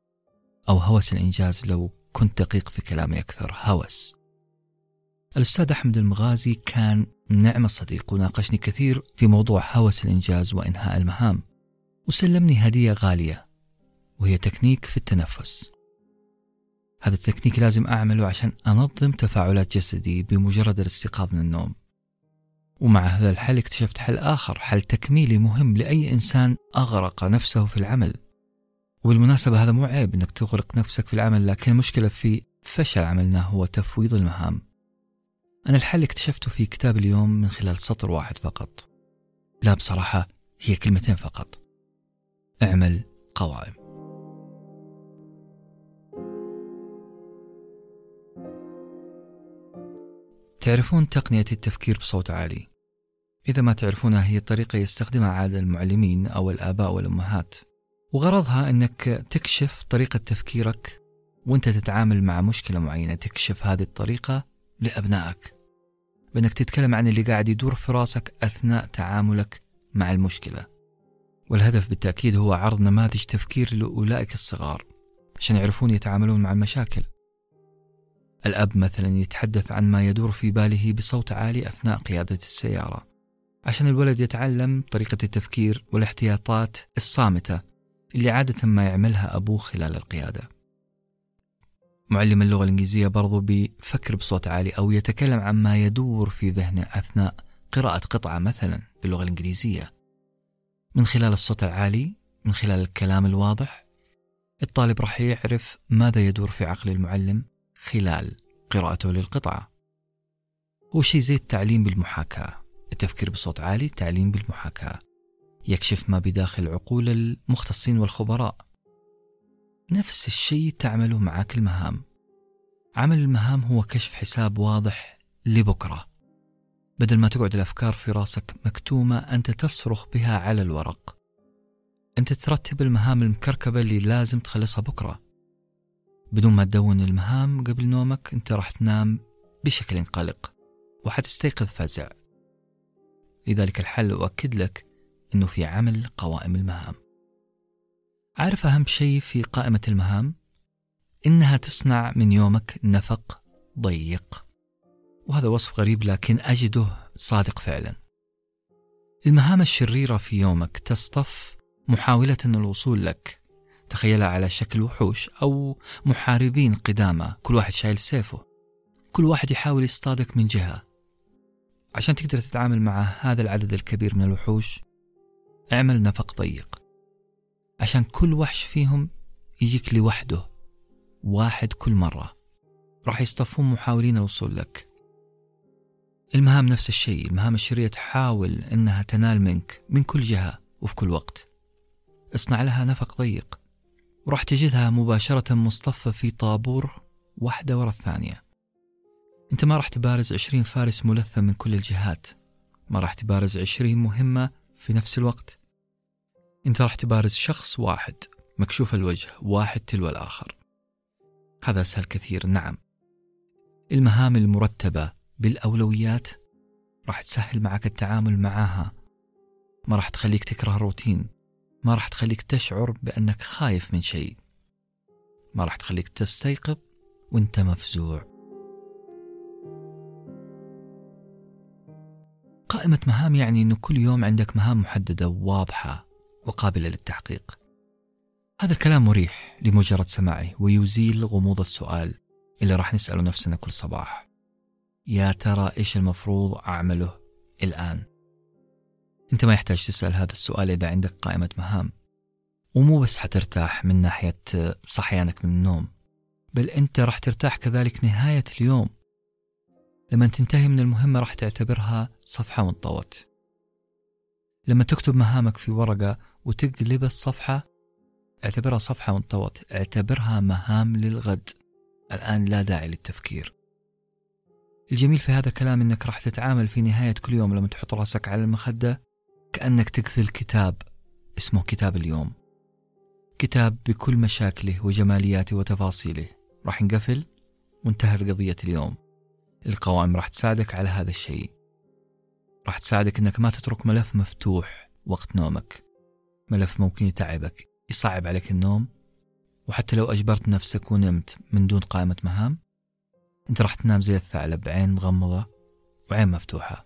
أو هوس الإنجاز لو كنت دقيق في كلامي أكثر هوس. الأستاذ أحمد المغازي كان نعم الصديق وناقشني كثير في موضوع هوس الإنجاز وإنهاء المهام. وسلمني هدية غالية وهي تكنيك في التنفس. هذا التكنيك لازم أعمله عشان أنظم تفاعلات جسدي بمجرد الاستيقاظ من النوم. ومع هذا الحل اكتشفت حل آخر حل تكميلي مهم لأي إنسان أغرق نفسه في العمل. وبالمناسبة هذا مو عيب أنك تغرق نفسك في العمل لكن المشكلة في فشل عملنا هو تفويض المهام. أنا الحل اكتشفته في كتاب اليوم من خلال سطر واحد فقط. لا بصراحة هي كلمتين فقط. اعمل قوائم. تعرفون تقنية التفكير بصوت عالي؟ إذا ما تعرفونها هي طريقة يستخدمها عادة المعلمين أو الآباء والأمهات. وغرضها أنك تكشف طريقة تفكيرك وأنت تتعامل مع مشكلة معينة تكشف هذه الطريقة لأبنائك. بأنك تتكلم عن اللي قاعد يدور في راسك أثناء تعاملك مع المشكلة. والهدف بالتأكيد هو عرض نماذج تفكير لأولئك الصغار عشان يعرفون يتعاملون مع المشاكل. الأب مثلا يتحدث عن ما يدور في باله بصوت عالي أثناء قيادة السيارة عشان الولد يتعلم طريقة التفكير والاحتياطات الصامتة اللي عادة ما يعملها أبوه خلال القيادة. معلم اللغة الإنجليزية برضو بيفكر بصوت عالي أو يتكلم عن ما يدور في ذهنه أثناء قراءة قطعة مثلا باللغة الإنجليزية. من خلال الصوت العالي من خلال الكلام الواضح الطالب راح يعرف ماذا يدور في عقل المعلم خلال قراءته للقطعة. هو شيء زي التعليم بالمحاكاة. التفكير بصوت عالي تعليم بالمحاكاة. يكشف ما بداخل عقول المختصين والخبراء. نفس الشيء تعمله معك المهام. عمل المهام هو كشف حساب واضح لبكرة. بدل ما تقعد الأفكار في راسك مكتومة أنت تصرخ بها على الورق. أنت ترتب المهام المكركبة اللي لازم تخلصها بكرة. بدون ما تدون المهام قبل نومك أنت راح تنام بشكل قلق وحتستيقظ فزع. لذلك الحل أؤكد لك أنه في عمل قوائم المهام. عارف أهم شيء في قائمة المهام؟ إنها تصنع من يومك نفق ضيق. وهذا وصف غريب لكن أجده صادق فعلا. المهام الشريرة في يومك تصطف محاولة الوصول لك. تخيلها على شكل وحوش أو محاربين قدامى كل واحد شايل سيفه. كل واحد يحاول يصطادك من جهة. عشان تقدر تتعامل مع هذا العدد الكبير من الوحوش اعمل نفق ضيق. عشان كل وحش فيهم يجيك لوحده واحد كل مرة. راح يصطفون محاولين الوصول لك. المهام نفس الشيء المهام الشريرة تحاول أنها تنال منك من كل جهة وفي كل وقت. اصنع لها نفق ضيق وراح تجدها مباشرة مصطفى في طابور واحدة ورا الثانية. أنت ما راح تبارز عشرين فارس ملثم من كل الجهات ما راح تبارز عشرين مهمة في نفس الوقت. انت راح تبارز شخص واحد مكشوف الوجه واحد تلو الآخر. هذا أسهل كثير نعم. المهام المرتبة بالأولويات راح تسهل معك التعامل معها. ما راح تخليك تكره الروتين ما راح تخليك تشعر بأنك خايف من شيء. ما راح تخليك تستيقظ وأنت مفزوع. قائمة مهام يعني أنه كل يوم عندك مهام محددة وواضحة. وقابلة للتحقيق. هذا الكلام مريح لمجرد سماعه ويزيل غموض السؤال اللي راح نسأله نفسنا كل صباح. يا ترى إيش المفروض أعمله الآن؟ أنت ما يحتاج تسأل هذا السؤال إذا عندك قائمة مهام. ومو بس حترتاح من ناحية صحيانك من النوم بل أنت راح ترتاح كذلك نهاية اليوم. لما تنتهي من المهمة راح تعتبرها صفحة وانطوت لما تكتب مهامك في ورقة وتقلب الصفحة اعتبرها صفحة وانطوت اعتبرها مهام للغد. الآن لا داعي للتفكير. الجميل في هذا الكلام إنك راح تتعامل في نهاية كل يوم لما تحط راسك على المخدة كأنك تقفل كتاب اسمه كتاب اليوم. كتاب بكل مشاكله وجمالياته وتفاصيله. راح ينقفل وانتهت قضية اليوم. القوائم راح تساعدك على هذا الشيء. راح تساعدك إنك ما تترك ملف مفتوح وقت نومك. ملف ممكن يتعبك يصعب عليك النوم وحتى لو أجبرت نفسك ونمت من دون قائمة مهام أنت راح تنام زي الثعلب عين مغمضة وعين مفتوحة.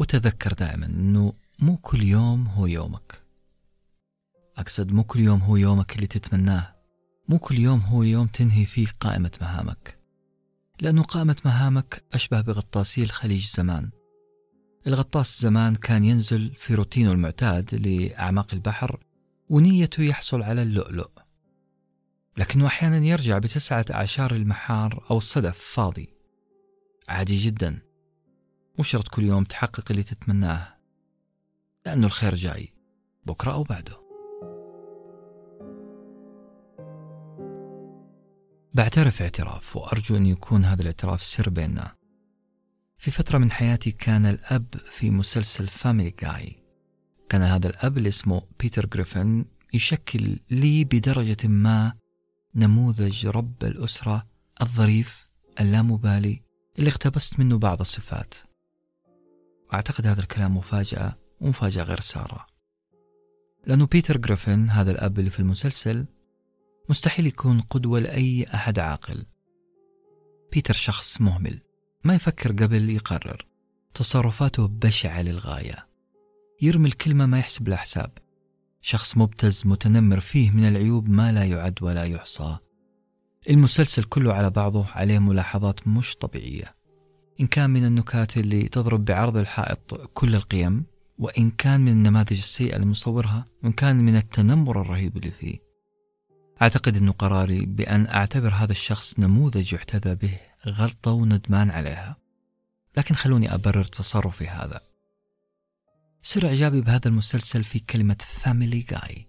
وتذكر دائما أنه مو كل يوم هو يومك. أقصد مو كل يوم هو يومك اللي تتمناه. مو كل يوم هو يوم تنهي فيه قائمة مهامك. لأنه قائمة مهامك أشبه بغطاسي الخليج زمان. الغطاس زمان كان ينزل في روتينه المعتاد لأعماق البحر ونيته يحصل على اللؤلؤ. لكنه أحيانا يرجع بتسعة أعشار المحار أو الصدف فاضي. عادي جدا. مو شرط كل يوم تحقق اللي تتمناه. لأنه الخير جاي. بكرة أو بعده. بعترف اعتراف وأرجو أن يكون هذا الاعتراف سر بيننا. في فترة من حياتي كان الأب في مسلسل Family Guy كان هذا الأب اللي اسمه بيتر جريفن يشكل لي بدرجة ما نموذج رب الأسرة الظريف اللامبالي اللي اقتبست منه بعض الصفات. أعتقد هذا الكلام مفاجأة ومفاجأة غير سارة. لأنه بيتر جريفن هذا الأب اللي في المسلسل مستحيل يكون قدوة لأي أحد عاقل. بيتر شخص مهمل. ما يفكر قبل يقرر. تصرفاته بشعة للغاية. يرمي الكلمة ما يحسب لها حساب. شخص مبتز متنمر فيه من العيوب ما لا يعد ولا يحصى. المسلسل كله على بعضه عليه ملاحظات مش طبيعية. إن كان من النكات اللي تضرب بعرض الحائط كل القيم وإن كان من النماذج السيئة اللي مصورها وإن كان من التنمر الرهيب اللي فيه. أعتقد أنه قراري بأن أعتبر هذا الشخص نموذج يحتذى به غلطة وندمان عليها. لكن خلوني أبرر تصرفي هذا. سر إعجابي بهذا المسلسل في كلمة فاميلي جاي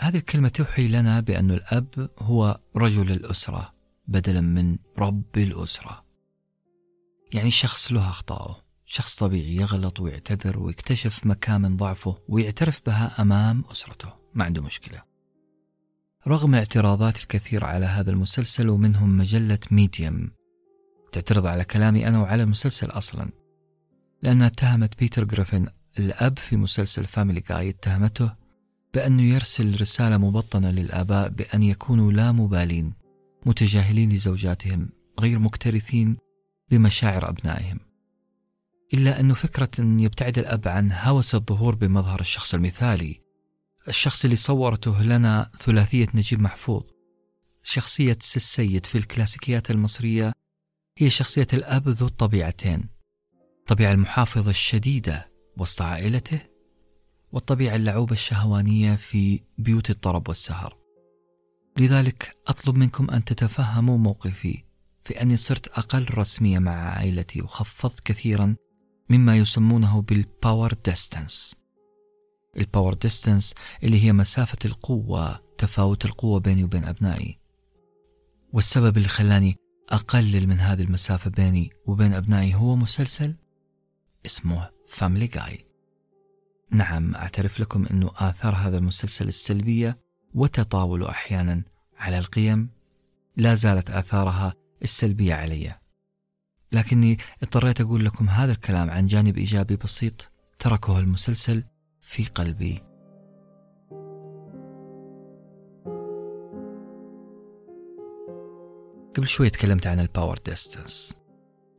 هذه الكلمة توحي لنا بأن الأب هو رجل الأسرة بدلا من رب الأسرة. يعني شخص له أخطائه شخص طبيعي يغلط ويعتذر ويكتشف مكامن ضعفه ويعترف بها أمام أسرته. ما عنده مشكلة. رغم اعتراضات الكثير على هذا المسلسل ومنهم مجلة ميديم تعترض على كلامي أنا وعلى المسلسل أصلا. لأنها اتهمت بيتر جريفن الأب في مسلسل Family Guy اتهمته بأنه يرسل رسالة مبطنة للآباء بأن يكونوا لا مبالين متجاهلين لزوجاتهم غير مكترثين بمشاعر أبنائهم. إلا أن فكرة أن يبتعد الأب عن هوس الظهور بمظهر الشخص المثالي الشخص اللي صورته لنا ثلاثية نجيب محفوظ. شخصية السيد في الكلاسيكيات المصرية هي شخصية الأب ذو الطبيعتين الطبيعة المحافظة الشديدة وسط عائلته والطبيعة اللعوبة الشهوانية في بيوت الطرب والسهر. لذلك أطلب منكم أن تتفهموا موقفي في أني صرت أقل رسمية مع عائلتي وخفضت كثيرا مما يسمونه بال power distance ال power distance اللي هي مسافة القوة تفاوت القوة بيني وبين أبنائي. والسبب اللي خلاني أقلل من هذه المسافة بيني وبين أبنائي هو مسلسل اسمه Family Guy نعم أعترف لكم أنه آثار هذا المسلسل السلبية وتطاوله أحيانا على القيم. لا زالت آثارها السلبية علي. لكني اضطريت أقول لكم هذا الكلام عن جانب إيجابي بسيط تركه المسلسل في قلبي. قبل شوي تكلمت عن ال power distance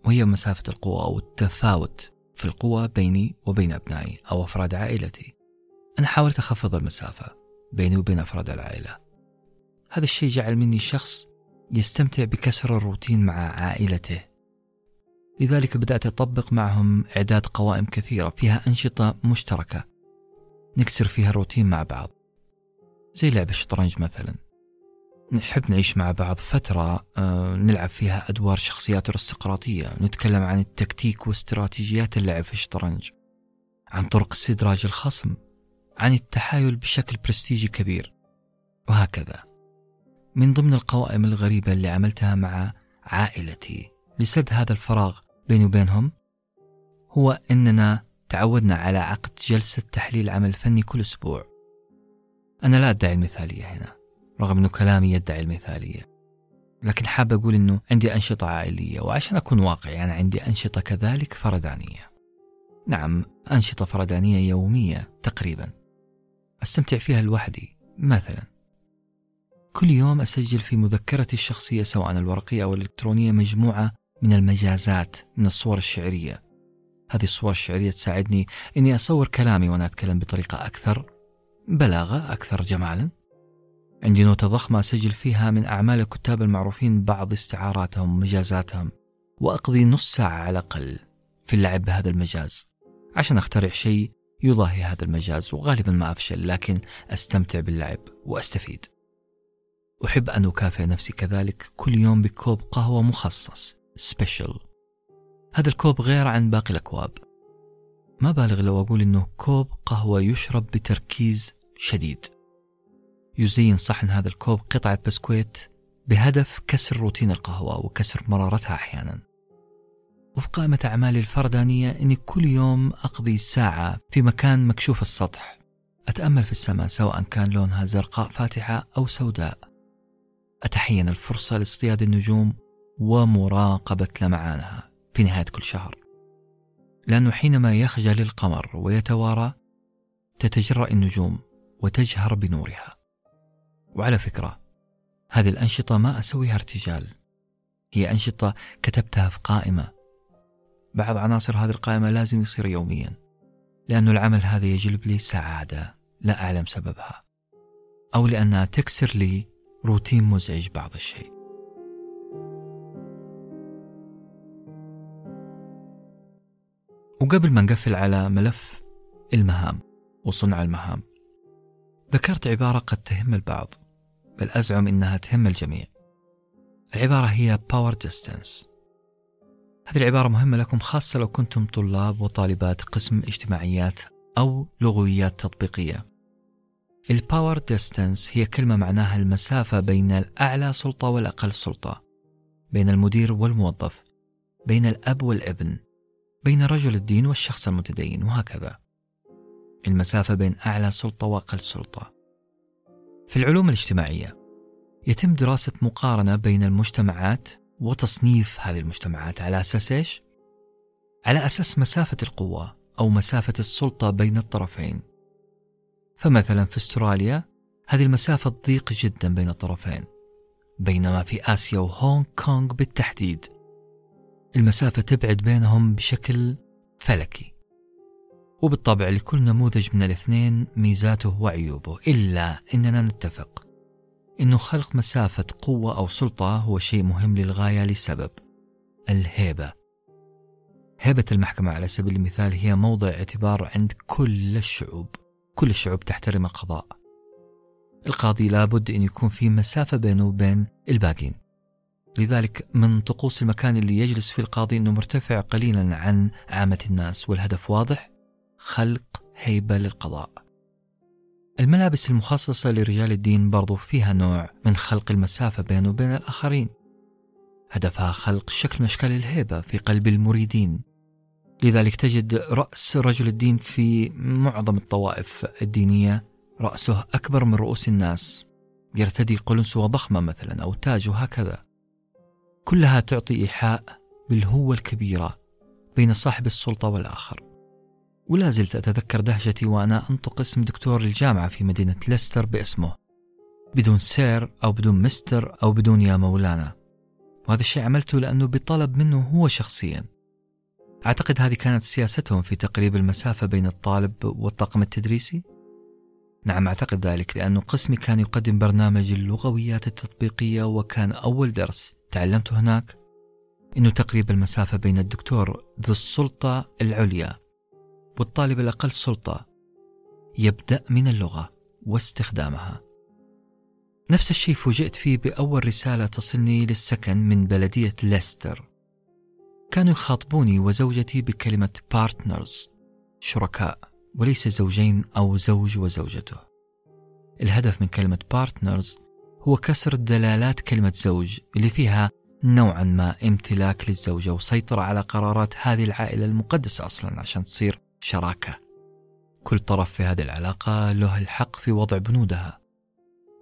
وهي مسافة القوة أو التفاوت في القوة بيني وبين أبنائي أو أفراد عائلتي. أنا حاولت أخفض المسافة بيني وبين أفراد العائلة. هذا الشيء جعل مني شخص يستمتع بكسر الروتين مع عائلته. لذلك بدأت أطبق معهم إعداد قوائم كثيرة فيها أنشطة مشتركة نكسر فيها الروتين مع بعض. زي لعب الشطرنج مثلا. نحب نعيش مع بعض فترة آه، نلعب فيها أدوار شخصيات أرستقراطية. نتكلم عن التكتيك واستراتيجيات اللعب في الشطرنج. عن طرق استدراج الخصم. عن التحايل بشكل برستيجي كبير. وهكذا. من ضمن القوائم الغريبة اللي عملتها مع عائلتي لسد هذا الفراغ بيني وبينهم هو أننا تعودنا على عقد جلسة تحليل عمل فني كل أسبوع. أنا لا أدعي المثالية هنا رغم أنه كلامي يدعي المثالية. لكن حاب أقول أنه عندي أنشطة عائلية وعشان أكون واقعي أنا عندي أنشطة كذلك فردانية. نعم أنشطة فردانية يومية تقريبا. أستمتع فيها لوحدي مثلا. كل يوم أسجل في مذكرتي الشخصية سواء الورقية أو الإلكترونية مجموعة من المجازات من الصور الشعرية. هذه الصور الشعرية تساعدني أني أصور كلامي وأنا أتكلم بطريقة أكثر بلاغة أكثر جمالا. عندي نوتة ضخمة أسجل فيها من أعمال الكتاب المعروفين بعض استعاراتهم ومجازاتهم وأقضي نص ساعة على الأقل في اللعب بهذا المجاز. عشان أخترع شيء يضاهي هذا المجاز وغالبا ما أفشل لكن أستمتع باللعب وأستفيد. أحب أن أكافئ نفسي كذلك كل يوم بكوب قهوة مخصص special هذا الكوب غير عن باقي الأكواب. ما بالغ لو أقول أنه كوب قهوة يشرب بتركيز شديد. يزين صحن هذا الكوب قطعة بسكويت بهدف كسر روتين القهوة وكسر مرارتها أحيانا. وفي قائمة أعمالي الفردانية أني كل يوم أقضي ساعة في مكان مكشوف السطح. أتأمل في السماء سواء كان لونها زرقاء فاتحة أو سوداء. أتحين الفرصة لاصطياد النجوم ومراقبة لمعانها. في نهاية كل شهر. لأنه حينما يخجل القمر ويتوارى تتجرأ النجوم وتجهر بنورها. وعلى فكرة هذه الأنشطة ما أسويها ارتجال. هي أنشطة كتبتها في قائمة. بعض عناصر هذه القائمة لازم يصير يوميا لأن العمل هذا يجلب لي سعادة لا أعلم سببها أو لأنها تكسر لي روتين مزعج بعض الشيء. وقبل ما نقفل على ملف المهام وصنع المهام ذكرت عبارة قد تهم البعض بل أزعم إنها تهم الجميع. العبارة هي power distance. هذه العبارة مهمة لكم خاصة لو كنتم طلاب وطالبات قسم اجتماعيات أو لغويات تطبيقية. ال power distance هي كلمة معناها المسافة بين الأعلى سلطة والأقل سلطة بين المدير والموظف بين الأب والابن بين رجل الدين والشخص المتدين وهكذا. المسافة بين أعلى سلطة وأقل سلطة. في العلوم الاجتماعية يتم دراسة مقارنة بين المجتمعات وتصنيف هذه المجتمعات. على أساس إيش؟ على أساس مسافة القوة أو مسافة السلطة بين الطرفين. فمثلا في أستراليا هذه المسافة ضيق جدا بين الطرفين بينما في آسيا وهونغ كونغ بالتحديد. المسافة تبعد بينهم بشكل فلكي. وبالطبع لكل نموذج من الاثنين ميزاته وعيوبه إلا أننا نتفق أنه خلق مسافة قوة أو سلطة هو شيء مهم للغاية لسبب الهيبة. هيبة المحكمة على سبيل المثال هي موضع اعتبار عند كل الشعوب كل الشعوب تحترم القضاء. القاضي لابد أن يكون في مسافة بينه وبين الباقين. لذلك من طقوس المكان اللي يجلس فيه القاضي أنه مرتفع قليلا عن عامة الناس والهدف واضح خلق هيبة للقضاء. الملابس المخصصة لرجال الدين برضو فيها نوع من خلق المسافة بينه وبين الآخرين. هدفها خلق شكل من أشكال الهيبة في قلب المريدين. لذلك تجد رأس رجل الدين في معظم الطوائف الدينية رأسه أكبر من رؤوس الناس. يرتدي قلنسوة ضخمة مثلا أو تاج وهكذا. كلها تعطي إيحاء بالهوة الكبيرة بين صاحب السلطة والآخر. ولا زلت أتذكر دهشتي وأنا أنطق اسم دكتور الجامعة في مدينة ليستر باسمه بدون سير أو بدون مستر أو بدون يا مولانا. وهذا الشيء عملته لأنه بطلب منه هو شخصيا. أعتقد هذه كانت سياستهم في تقريب المسافة بين الطالب والطاقم التدريسي؟ نعم أعتقد ذلك لأن قسمي كان يقدم برنامج اللغويات التطبيقية وكان أول درس. تعلمته هناك أنه تقريب المسافة بين الدكتور ذو السلطة العليا والطالب الأقل سلطة يبدأ من اللغة واستخدامها. نفس الشيء فوجئت فيه بأول رسالة تصلني للسكن من بلدية ليستر. كانوا يخاطبوني وزوجتي بكلمة partners شركاء وليس زوجين أو زوج وزوجته. الهدف من كلمة partners هو كسر دلالات كلمة زوج اللي فيها نوعا ما امتلاك للزوجة وسيطرة على قرارات هذه العائلة المقدسة أصلا عشان تصير شراكة. كل طرف في هذه العلاقة له الحق في وضع بنودها.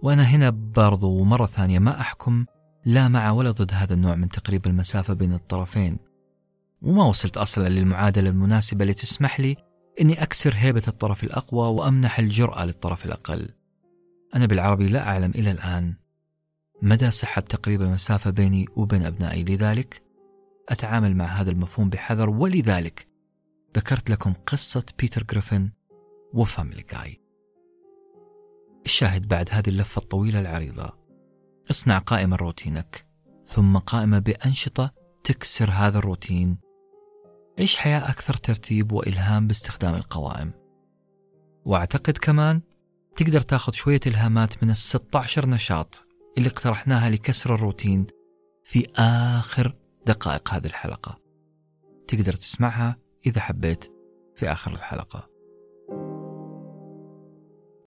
وأنا هنا برضو ومرة ثانية ما أحكم لا مع ولا ضد هذا النوع من تقريب المسافة بين الطرفين. وما وصلت أصلا للمعادلة المناسبة اللي تسمح لي أني أكسر هيبة الطرف الأقوى وأمنح الجرأة للطرف الأقل. أنا بالعربي لا أعلم إلى الآن مدى صحة تقريب المسافة بيني وبين أبنائي. لذلك أتعامل مع هذا المفهوم بحذر ولذلك ذكرت لكم قصة بيتر جريفن و Family Guy. الشاهد بعد هذه اللفة الطويلة العريضة. اصنع قائمة روتينك ثم قائمة بأنشطة تكسر هذا الروتين. عيش حياة أكثر ترتيب وإلهام باستخدام القوائم. وأعتقد كمان تقدر تاخذ شوية إلهامات من ال 16 نشاط اللي اقترحناها لكسر الروتين في آخر دقائق هذه الحلقة. تقدر تسمعها إذا حبيت في آخر الحلقة.